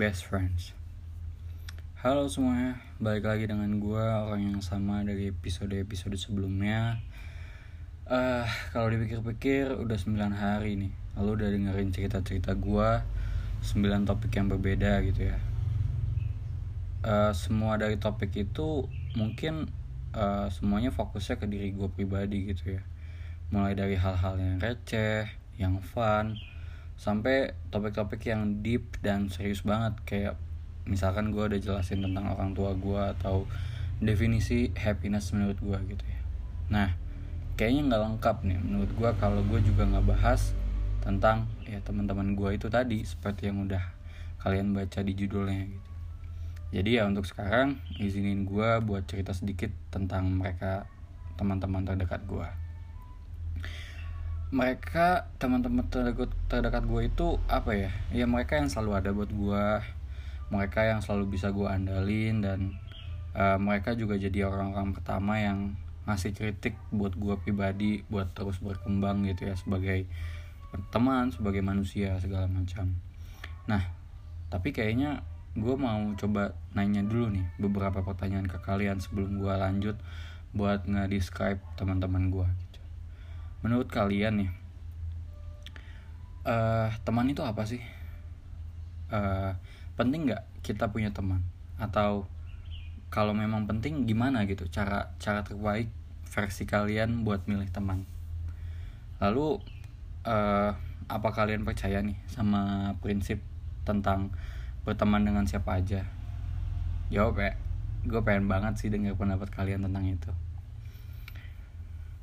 best friends. Halo semuanya, balik lagi dengan gue orang yang sama dari episode-episode sebelumnya. uh, kalau dipikir-pikir udah 9 hari nih, lalu udah dengerin cerita-cerita gue 9 topik yang berbeda gitu ya. Uh, semua dari topik itu mungkin uh, semuanya fokusnya ke diri gue pribadi gitu ya. Mulai dari hal-hal yang receh, yang fun, sampai topik-topik yang deep dan serius banget kayak misalkan gue udah jelasin tentang orang tua gue atau definisi happiness menurut gue gitu ya. Nah kayaknya nggak lengkap nih menurut gue kalau gue juga nggak bahas tentang ya teman-teman gue itu tadi seperti yang udah kalian baca di judulnya gitu. Jadi ya untuk sekarang izinin gue buat cerita sedikit tentang mereka teman-teman terdekat gue mereka teman-teman terdekat terdekat gue itu apa ya? Ya mereka yang selalu ada buat gue mereka yang selalu bisa gue andalin dan uh, mereka juga jadi orang-orang pertama yang ngasih kritik buat gue pribadi buat terus berkembang gitu ya sebagai teman sebagai manusia segala macam. Nah tapi kayaknya gue mau coba nanya dulu nih beberapa pertanyaan ke kalian sebelum gue lanjut buat nge-describe teman-teman gue menurut kalian nih uh, teman itu apa sih? Uh, penting nggak kita punya teman? Atau kalau memang penting gimana gitu cara cara terbaik versi kalian buat milih teman? Lalu uh, apa kalian percaya nih sama prinsip tentang berteman dengan siapa aja? Jawab ya gue pengen banget sih dengar pendapat kalian tentang itu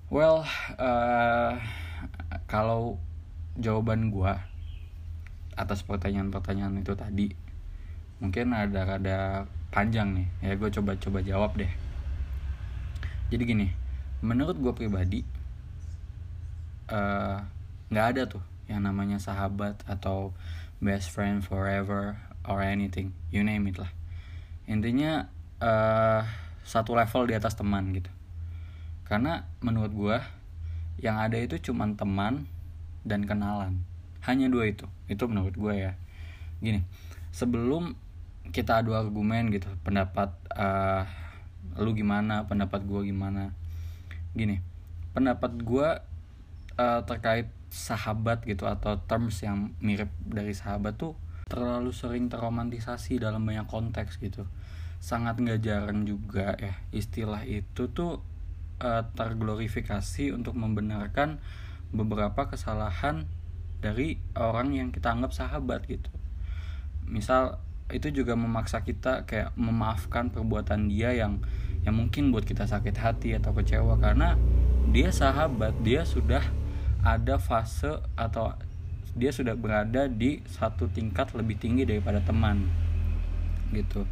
Well, uh, kalau jawaban gue atas pertanyaan-pertanyaan itu tadi mungkin ada rada panjang nih. Ya gue coba-coba jawab deh. Jadi gini menurut gue pribadi eh, nggak uh, ada tuh yang namanya sahabat atau best friend forever or anything. You name it lah. Intinya uh, satu level di atas teman gitu karena menurut gue yang ada itu cuma teman dan kenalan. Hanya dua itu. Itu menurut gue ya. Gini sebelum kita adu argumen gitu pendapat uh, lu gimana pendapat gue gimana. Gini pendapat gue uh, terkait sahabat gitu atau terms yang mirip dari sahabat tuh terlalu sering terromantisasi dalam banyak konteks gitu. Sangat nggak jarang juga ya istilah itu tuh uh, terglorifikasi untuk membenarkan beberapa kesalahan dari orang yang kita anggap sahabat gitu. Misal itu juga memaksa kita kayak memaafkan perbuatan dia yang yang mungkin buat kita sakit hati atau kecewa karena dia sahabat, dia sudah ada fase atau dia sudah berada di satu tingkat lebih tinggi daripada teman gitu.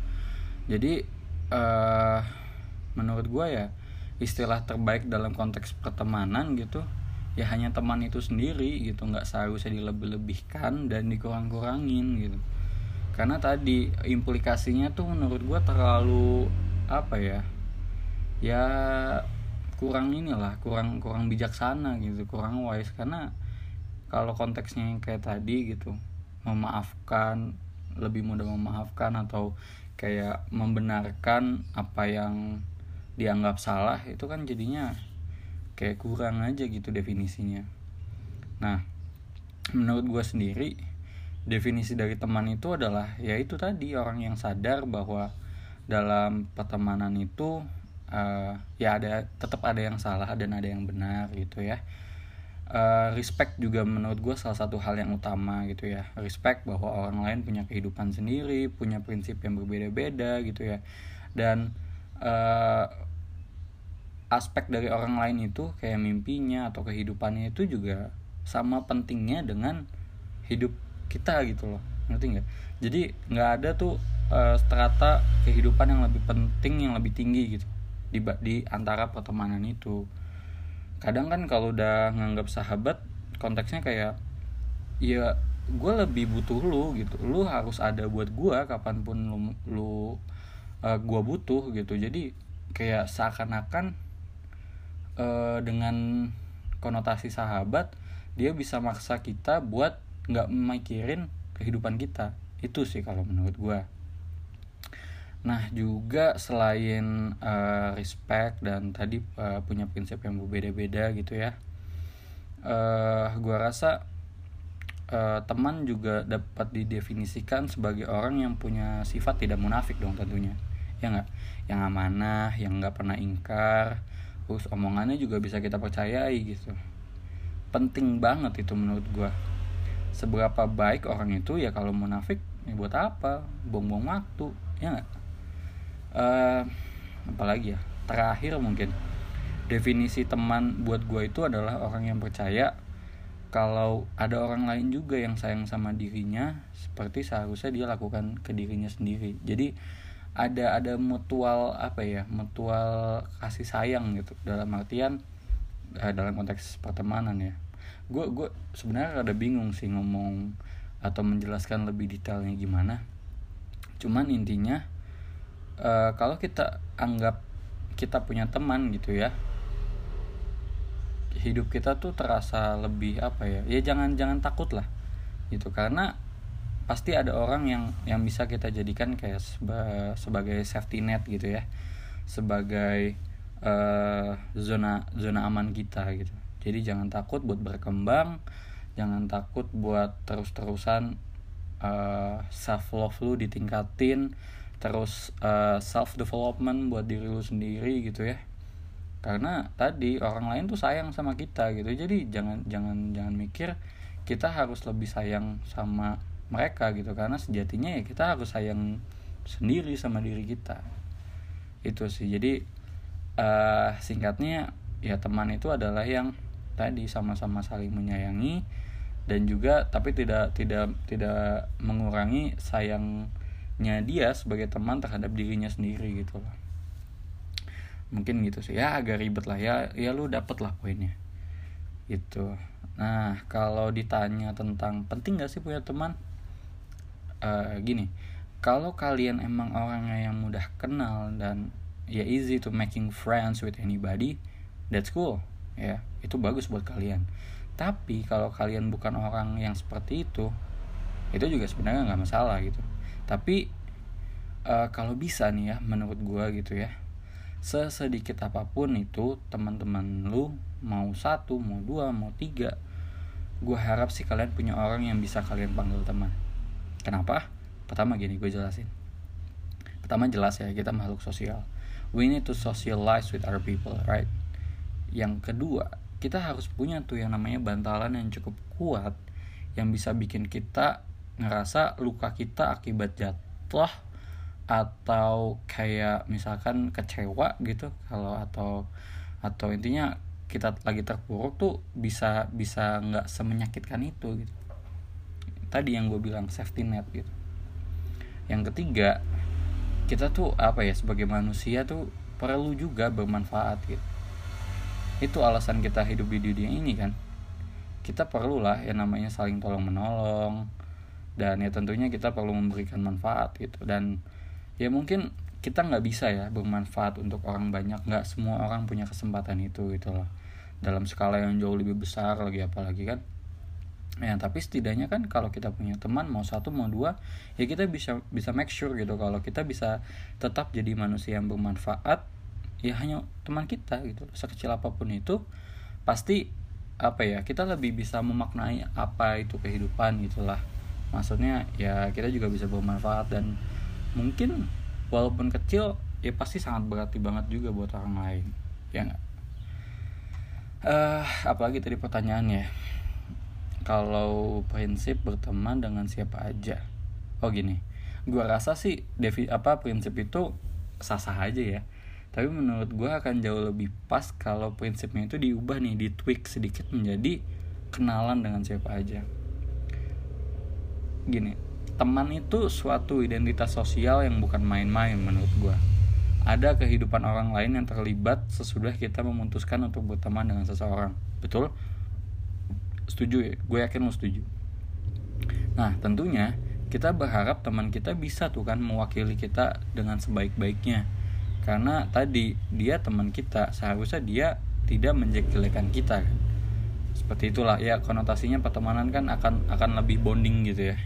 Jadi uh, menurut gue ya istilah terbaik dalam konteks pertemanan gitu ya hanya teman itu sendiri gitu nggak seharusnya dilebih-lebihkan dan dikurang-kurangin gitu. Karena tadi implikasinya tuh menurut gue terlalu apa ya ya kurang inilah kurang kurang bijaksana gitu kurang wise. Karena kalau konteksnya yang kayak tadi gitu memaafkan lebih mudah memaafkan atau kayak membenarkan apa yang dianggap salah itu kan jadinya kayak kurang aja gitu definisinya. Nah menurut gue sendiri definisi dari teman itu adalah ya itu tadi orang yang sadar bahwa dalam pertemanan itu uh, ya ada tetap ada yang salah dan ada yang benar gitu ya. Uh, respect juga menurut gue salah satu hal yang utama gitu ya. Respect bahwa orang lain punya kehidupan sendiri punya prinsip yang berbeda-beda gitu ya. Dan uh, aspek dari orang lain itu kayak mimpinya atau kehidupannya itu juga sama pentingnya dengan hidup kita gitu loh. Ngerti nggak? Jadi nggak ada tuh uh, strata kehidupan yang lebih penting yang lebih tinggi gitu di di antara pertemanan itu. Kadang kan kalau udah nganggap sahabat konteksnya kayak ya gue lebih butuh lu gitu. Lu harus ada buat gue kapan pun lu lu uh, eh, gue butuh gitu. Jadi kayak seakan-akan uh, dengan konotasi sahabat dia bisa maksa kita buat nggak mikirin kehidupan kita. Itu sih kalau menurut gue nah juga selain uh, respect dan tadi uh, punya prinsip yang berbeda-beda gitu ya uh, gue rasa uh, teman juga dapat didefinisikan sebagai orang yang punya sifat tidak munafik dong tentunya. Ya nggak? Yang amanah yang nggak pernah ingkar terus omongannya juga bisa kita percayai gitu. Penting banget itu menurut gue seberapa baik orang itu ya kalau munafik ya buat apa? Buang-buang waktu ya nggak? Uh, apalagi ya? Terakhir mungkin. Definisi teman buat gue itu adalah orang yang percaya kalau ada orang lain juga yang sayang sama dirinya seperti seharusnya dia lakukan ke dirinya sendiri. Jadi ada ada mutual apa ya mutual kasih sayang gitu. Dalam artian uh, dalam konteks pertemanan ya. Gue gue sebenarnya ada bingung sih ngomong atau menjelaskan lebih detailnya gimana. Cuman intinya uh, kalau kita anggap kita punya teman gitu ya hidup kita tuh terasa lebih apa ya ya jangan jangan takut lah gitu. Karena pasti ada orang yang yang bisa kita jadikan kayak seba, sebagai safety net gitu ya. Sebagai uh, zona zona aman kita gitu. Jadi jangan takut buat berkembang jangan takut buat terus-terusan uh, eh, self love lu ditingkatin terus uh, eh, self development buat diri lu sendiri gitu ya. Karena tadi orang lain tuh sayang sama kita gitu. Jadi jangan jangan jangan mikir kita harus lebih sayang sama mereka gitu karena sejatinya ya kita harus sayang sendiri sama diri kita. Itu sih. Jadi uh, singkatnya ya teman itu adalah yang tadi sama-sama saling menyayangi dan juga tapi tidak tidak tidak mengurangi sayangnya dia sebagai teman terhadap dirinya sendiri gitu loh. Mungkin gitu sih. Ya agak ribet lah. Ya ya lu dapet lah poinnya. Gitu. Nah kalau ditanya tentang penting gak sih punya teman uh, gini kalau kalian emang orangnya yang mudah kenal dan ya easy to making friends with anybody that's cool ya. Itu bagus buat kalian. Tapi kalau kalian bukan orang yang seperti itu itu juga sebenarnya nggak masalah gitu. Tapi uh, kalau bisa nih ya menurut gue gitu ya sesedikit apa pun itu teman-teman lu mau satu mau dua mau tiga gue harap sih kalian punya orang yang bisa kalian panggil teman kenapa? Pertama gini gue jelasin. Pertama jelas ya kita makhluk sosial. We need to socialize with other people right? Yang kedua kita harus punya tuh yang namanya bantalan yang cukup kuat yang bisa bikin kita ngerasa luka kita akibat jatuh atau kayak misalkan kecewa gitu kalau atau atau intinya kita lagi terpuruk tuh bisa bisa nggak semenyakitkan itu gitu tadi yang gue bilang safety net gitu. Yang ketiga kita tuh apa ya sebagai manusia tuh perlu juga bermanfaat gitu. Itu alasan kita hidup di dunia ini kan. Kita perlulah yang namanya saling tolong menolong dan ya tentunya kita perlu memberikan manfaat gitu. Dan ya mungkin kita nggak bisa ya bermanfaat untuk orang banyak. Nggak semua orang punya kesempatan itu gitu loh. Dalam skala yang jauh lebih besar lagi apalagi kan ya tapi setidaknya kan kalau kita punya teman mau satu mau dua ya kita bisa bisa make sure gitu. Kalau kita bisa tetap jadi manusia yang bermanfaat ya hanya teman kita gitu. Sekecil apa pun itu pasti apa ya kita lebih bisa memaknai apa itu kehidupan gitulah maksudnya ya kita juga bisa bermanfaat dan mungkin walaupun kecil ya pasti sangat berarti banget juga buat orang lain. Ya nggak? Uh, apalagi tadi pertanyaannya kalau prinsip berteman dengan siapa aja. Oh gini. Gua rasa sih devi apa prinsip itu sah sah aja ya. Tapi menurut gue akan jauh lebih pas kalau prinsipnya itu diubah nih di tweak sedikit menjadi kenalan dengan siapa aja. Gini teman itu suatu identitas sosial yang bukan main-main menurut gue ada kehidupan orang lain yang terlibat sesudah kita memutuskan untuk berteman dengan seseorang. Betul setuju ya? Gue yakin lo setuju. Nah tentunya kita berharap teman kita bisa tuh kan mewakili kita dengan sebaik-baiknya. Karena tadi dia teman kita. Seharusnya dia tidak menjelekkan kita kan. Seperti itulah. Ya konotasinya pertemanan kan akan akan lebih bonding gitu ya.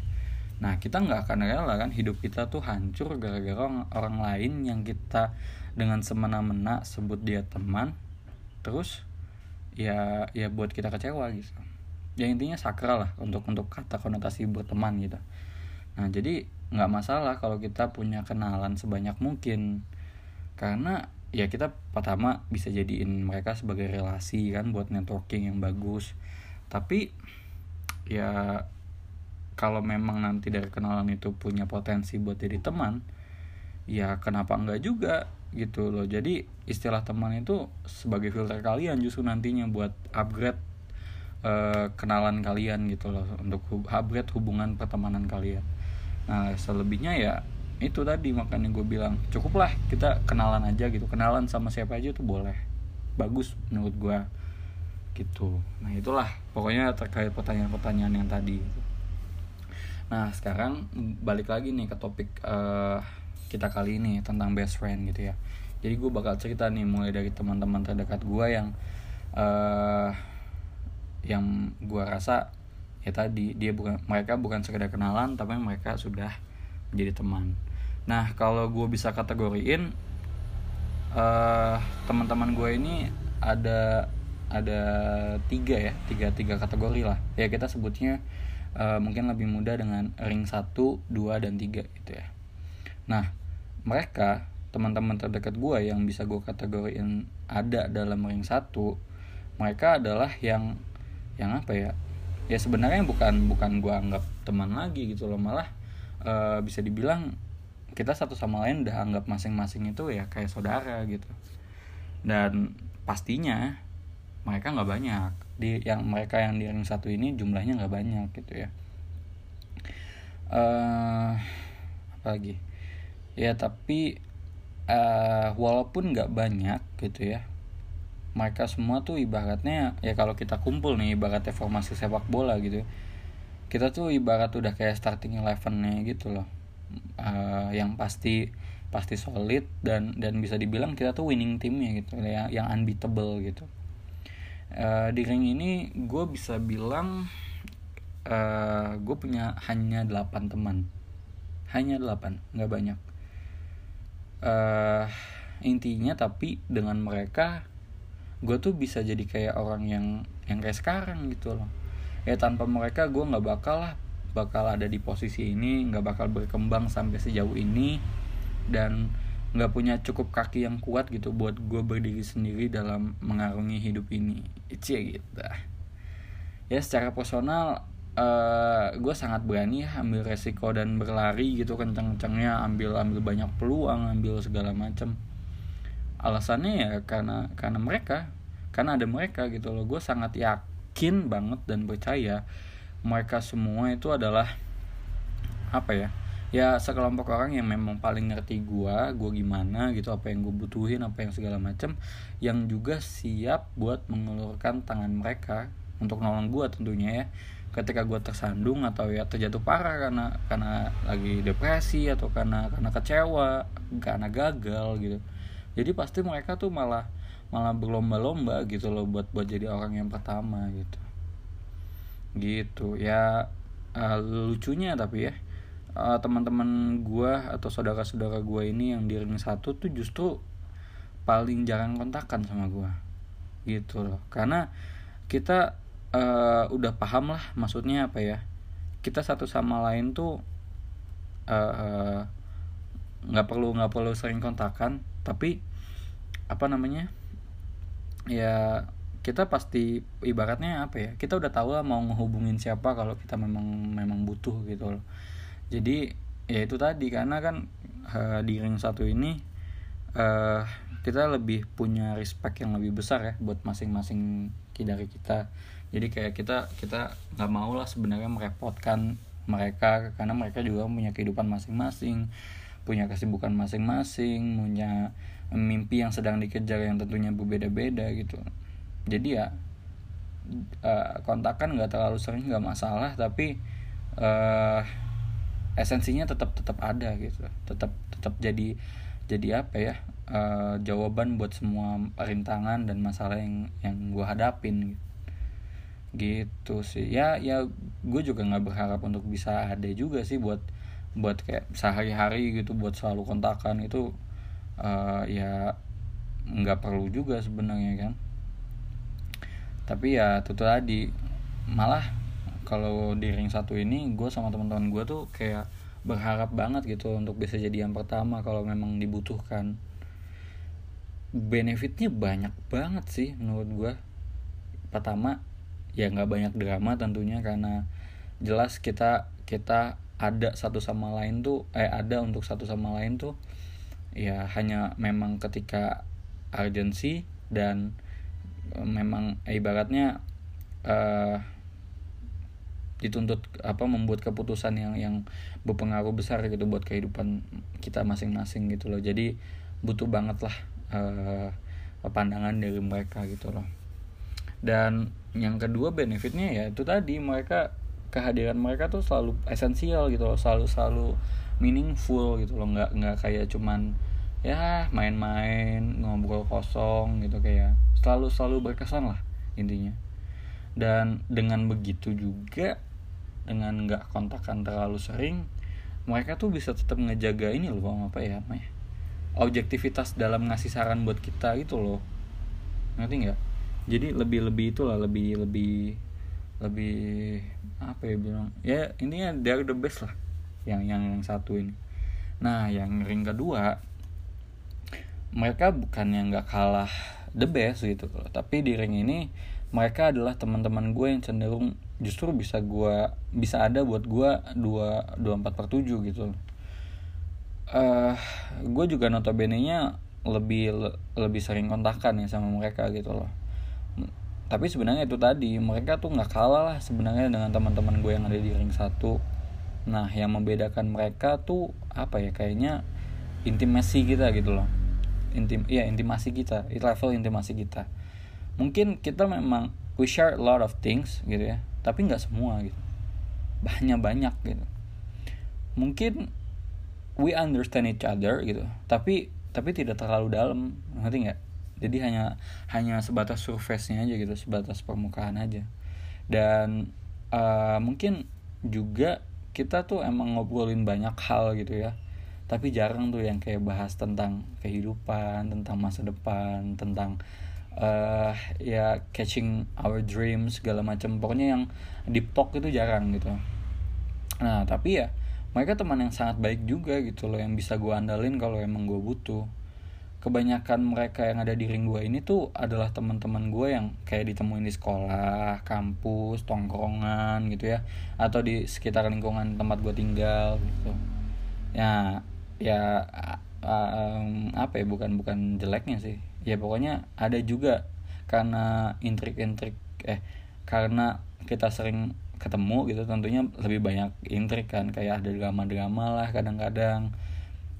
Nah kita nggak akan rela kan hidup kita tuh hancur gara-gara orang, orang lain yang kita dengan semena-mena sebut dia teman. Terus ya ya buat kita kecewa gitu ya intinya sakral lah untuk untuk kata konotasi berteman gitu. Nah jadi nggak masalah kalau kita punya kenalan sebanyak mungkin. Karena ya kita pertama bisa jadiin mereka sebagai relasi kan buat networking yang bagus. Tapi ya kalau memang nanti dari kenalan itu punya potensi buat jadi teman ya kenapa enggak juga gitu loh. Jadi istilah teman itu sebagai filter kalian justru nantinya buat upgrade uh, kenalan kalian gitu loh untuk upgrade hubungan pertemanan kalian. Nah selebihnya ya itu tadi makanya gue bilang cukuplah kita kenalan aja gitu. Kenalan sama siapa aja tuh boleh. Bagus menurut gue gitu. Nah itulah pokoknya terkait pertanyaan-pertanyaan yang tadi nah sekarang balik lagi nih ke topik uh, kita kali ini tentang best friend gitu ya. Jadi gue bakal cerita nih mulai dari teman-teman terdekat gue yang uh, yang gue rasa ya tadi dia bukan mereka bukan sekedar kenalan tapi mereka sudah menjadi teman. Nah kalau gue bisa kategoriin uh, teman-teman gue ini ada ada tiga ya tiga tiga kategori lah. Ya kita sebutnya uh, mungkin lebih mudah dengan ring satu dua dan tiga gitu ya. Nah mereka teman-teman terdekat gue yang bisa gue kategoriin ada dalam ring satu mereka adalah yang yang apa ya ya sebenarnya bukan bukan gue anggap teman lagi gitu loh. Malah e, bisa dibilang kita satu sama lain udah anggap masing-masing itu ya kayak saudara gitu. Dan pastinya mereka nggak banyak. Di yang mereka yang di ring satu ini jumlahnya nggak banyak gitu ya. Uh, apa lagi? Ya tapi uh, walaupun nggak banyak gitu ya mereka semua tuh ibaratnya ya kalau kita kumpul nih ibaratnya formasi sepak bola gitu kita tuh ibarat udah kayak starting elevennya gitu loh. Uh, yang pasti pasti solid dan dan bisa dibilang kita tuh winning timnya gitu ya yang unbeatable gitu. Uh, di ring ini gue bisa bilang uh, gue punya hanya 8 teman. Hanya 8 nggak banyak. Uh, intinya tapi dengan mereka gue tuh bisa jadi kayak orang yang yang kayak sekarang gitu loh. Ya tanpa mereka gue nggak bakal lah bakal ada di posisi ini nggak bakal berkembang sampai sejauh ini dan nggak punya cukup kaki yang kuat gitu buat gue berdiri sendiri dalam mengarungi hidup ini. Itu ya gitu. Ya secara personal uh, eh, gue sangat berani ya ambil resiko dan berlari gitu kenceng-kencengnya ambil ambil banyak peluang ambil segala macam alasannya ya karena karena mereka karena ada mereka gitu loh. Gue sangat yakin banget dan percaya mereka semua itu adalah apa ya ya sekelompok orang yang memang paling ngerti gue gue gimana gitu apa yang gue butuhin apa yang segala macam yang juga siap buat mengulurkan tangan mereka untuk nolong gue tentunya ya. Ketika gue tersandung atau ya terjatuh parah karena karena lagi depresi atau karena karena kecewa karena gagal gitu jadi pasti mereka tuh malah malah berlomba-lomba gitu loh buat buat jadi orang yang pertama gitu. Gitu ya uh, lucunya tapi ya uh, teman-teman gue atau saudara-saudara gue ini yang di ring satu tuh justru paling jarang kontakan sama gue gitu loh karena kita uh, udah paham lah maksudnya apa ya. Kita satu sama lain tuh nggak uh, uh, perlu nggak perlu sering kontakan tapi apa namanya ya kita pasti ibaratnya apa ya kita udah tahu lah mau ngehubungin siapa kalau kita memang memang butuh gitu loh. Jadi ya itu tadi karena kan uh, di ring satu ini uh, kita lebih punya respect yang lebih besar ya buat masing-masing dari kita. Jadi kayak kita kita nggak mau lah sebenarnya merepotkan mereka karena mereka juga punya kehidupan masing-masing punya kesibukan masing-masing punya mimpi yang sedang dikejar yang tentunya berbeda-beda gitu. Jadi ya uh, kontakan nggak terlalu sering nggak masalah tapi uh, esensinya tetap tetap ada gitu. Tetap tetap jadi jadi apa ya uh, jawaban buat semua rintangan dan masalah yang yang gue hadapin. Gitu gitu sih. Ya ya gue juga nggak berharap untuk bisa ada juga sih buat buat kayak sehari-hari gitu buat selalu kontakan. Itu uh, ya nggak perlu juga sebenarnya kan. Tapi ya itu tadi malah kalau di ring satu ini gue sama teman-teman gue tuh kayak berharap banget gitu untuk bisa jadi yang pertama kalau memang dibutuhkan. Benefitnya banyak banget sih menurut gue pertama ya nggak banyak drama tentunya karena jelas kita kita ada satu sama lain tuh eh ada untuk satu sama lain tuh ya hanya memang ketika urgensi dan uh, memang ibaratnya uh, dituntut apa membuat keputusan yang yang berpengaruh besar gitu buat kehidupan kita masing-masing gitu loh. Jadi butuh banget lah uh, pandangan dari mereka gitu loh. Dan yang kedua benefitnya ya itu tadi mereka kehadiran mereka tuh selalu esensial gitu loh selalu selalu meaningful gitu loh. Nggak nggak kayak cuman ya main-main ngobrol kosong gitu kayak selalu selalu berkesan lah intinya. Dan dengan begitu juga dengan nggak kontakkan terlalu sering mereka tuh bisa tetap ngejaga ini loh apa ya namanya objektivitas dalam ngasih saran buat kita gitu loh. Ngerti nggak? Jadi lebih lebih itulah lebih lebih lebih apa ya bilang ya intinya they're the best lah yang yang satu ini. Nah yang ring kedua mereka bukan yang nggak kalah the best gitu loh. Tapi di ring ini mereka adalah teman-teman gue yang cenderung justru bisa gue bisa ada buat gue dua dua empat per tujuh gitu uh, gue juga notabene nya lebih lebih sering kontakan ya sama mereka gitu loh. Tapi sebenarnya itu tadi mereka tuh nggak kalah lah sebenarnya dengan teman-teman gue yang ada di ring satu nah yang membedakan mereka tuh apa ya? Kayaknya intimasi kita gitu loh. Intim ya intimasi kita. Level intimasi kita. Mungkin kita memang we share a lot of things gitu ya. Tapi nggak semua gitu. Banyak banyak gitu. Mungkin we understand each other gitu. Tapi tapi tidak terlalu dalam. Ngerti nggak? Jadi hanya hanya sebatas surface-nya aja gitu. Sebatas permukaan aja. Dan uh, mungkin juga kita tuh emang ngobrolin banyak hal gitu ya. Tapi jarang tuh yang kayak bahas tentang kehidupan tentang masa depan tentang uh, ya catching our dreams segala macam. Pokoknya yang deep talk itu jarang gitu. Nah tapi ya mereka teman yang sangat baik juga gitu loh yang bisa gue andalin kalau emang gue butuh kebanyakan mereka yang ada di ring gue ini tuh adalah teman-teman gue yang kayak ditemuin di sekolah, kampus, tongkrongan gitu ya, atau di sekitar lingkungan tempat gue tinggal gitu. Ya, ya um, apa ya bukan bukan jeleknya sih. Ya pokoknya ada juga karena intrik-intrik eh karena kita sering ketemu gitu tentunya lebih banyak intrik kan. Kayak ada drama-drama lah kadang-kadang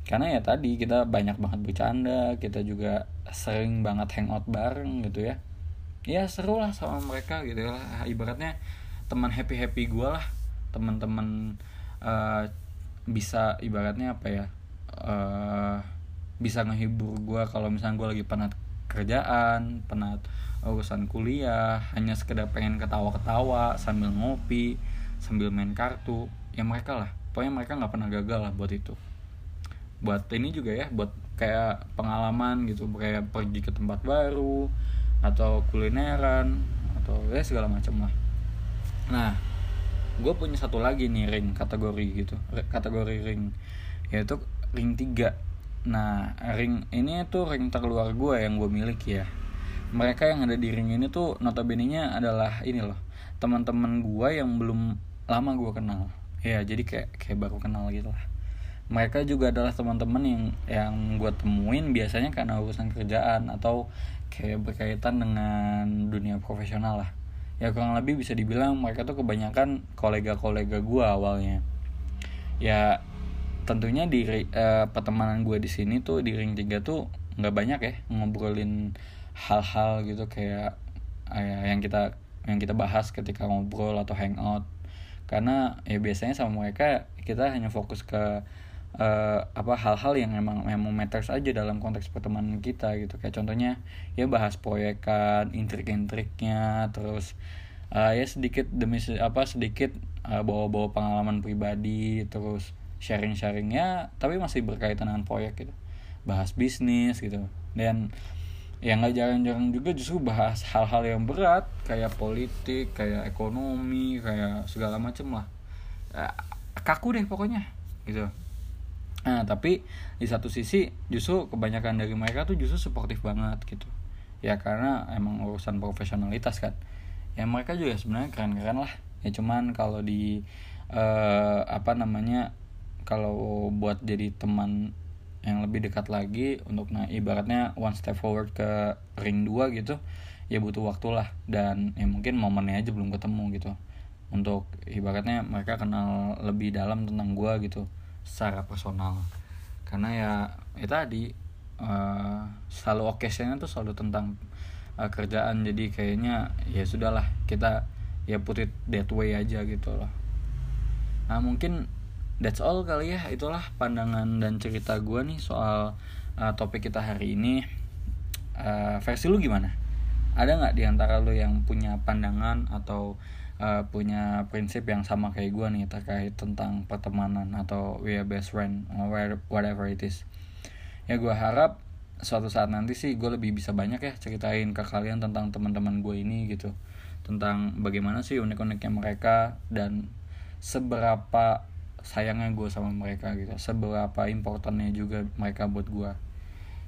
karena ya tadi kita banyak banget bercanda kita juga sering banget hangout bareng gitu ya. Ya seru lah sama mereka gitu lah ibaratnya teman happy happy gue lah. Teman-teman uh, bisa ibaratnya apa ya uh, bisa ngehibur gue kalau misalnya gue lagi penat kerjaan penat urusan kuliah hanya sekedar pengen ketawa-ketawa sambil ngopi sambil main kartu. Ya mereka lah. Pokoknya mereka nggak pernah gagal lah buat itu buat ini juga ya buat kayak pengalaman gitu kayak pergi ke tempat baru atau kulineran atau ya segala macam lah. Nah gue punya satu lagi nih ring kategori gitu kategori ring yaitu ring 3 nah ring ini tuh ring terluar gue yang gue miliki ya. Mereka yang ada di ring ini tuh notabene nya adalah ini loh teman-teman gue yang belum lama gue kenal. Ya jadi kayak kayak baru kenal gitu lah mereka juga adalah teman-teman yang yang gue temuin biasanya karena urusan kerjaan atau kayak berkaitan dengan dunia profesional lah. Ya kurang lebih bisa dibilang mereka tuh kebanyakan kolega-kolega gue awalnya. Ya tentunya di uh, pertemanan gue di sini tuh di ring 3 tuh nggak banyak ya ngobrolin hal-hal gitu kayak uh, yang kita yang kita bahas ketika ngobrol atau hangout. Karena ya biasanya sama mereka kita hanya fokus ke uh, apa hal-hal yang memang memang matters aja dalam konteks pertemanan kita gitu. Kayak contohnya ya bahas proyekan intrik-intriknya terus uh, ya sedikit demi apa sedikit uh, bawa-bawa pengalaman pribadi terus sharing-sharingnya tapi masih berkaitan dengan proyek gitu. Bahas bisnis gitu. Dan yang nggak jarang-jarang juga justru bahas hal-hal yang berat kayak politik kayak ekonomi kayak segala macem lah. Kaku deh pokoknya gitu nah tapi di satu sisi justru kebanyakan dari mereka tuh justru suportif banget gitu. Ya karena emang urusan profesionalitas kan. Ya mereka juga sebenarnya keren-keren lah. Ya cuman kalau di uh, apa namanya kalau buat jadi teman yang lebih dekat lagi untuk nah ibaratnya one step forward ke ring 2 gitu ya butuh waktu lah. Dan ya mungkin momennya aja belum ketemu gitu. Untuk ibaratnya mereka kenal lebih dalam tentang gue gitu secara personal. Karena ya ya tadi uh, selalu occasionnya tuh selalu tentang uh, kerjaan. Jadi kayaknya ya sudahlah kita ya put it that way aja gitu loh. Nah mungkin that's all kali ya. Itulah pandangan dan cerita gue nih soal uh, topik kita hari ini. Uh, versi lu gimana ada nggak di antara lu yang punya pandangan atau uh, punya prinsip yang sama kayak gue nih terkait tentang pertemanan atau we are best friend or whatever it is? Ya gue harap suatu saat nanti sih gue lebih bisa banyak ya ceritain ke kalian tentang teman-teman gue ini gitu. Tentang bagaimana sih unik-uniknya mereka dan seberapa sayangnya gue sama mereka gitu. Seberapa importantnya juga mereka buat gue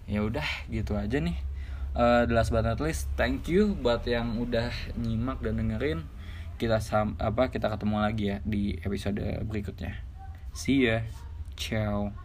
ya udah gitu aja nih uh, the last but not least thank you buat yang udah nyimak dan dengerin. Kita sam apa kita ketemu lagi ya di episode berikutnya. See ya. Ciao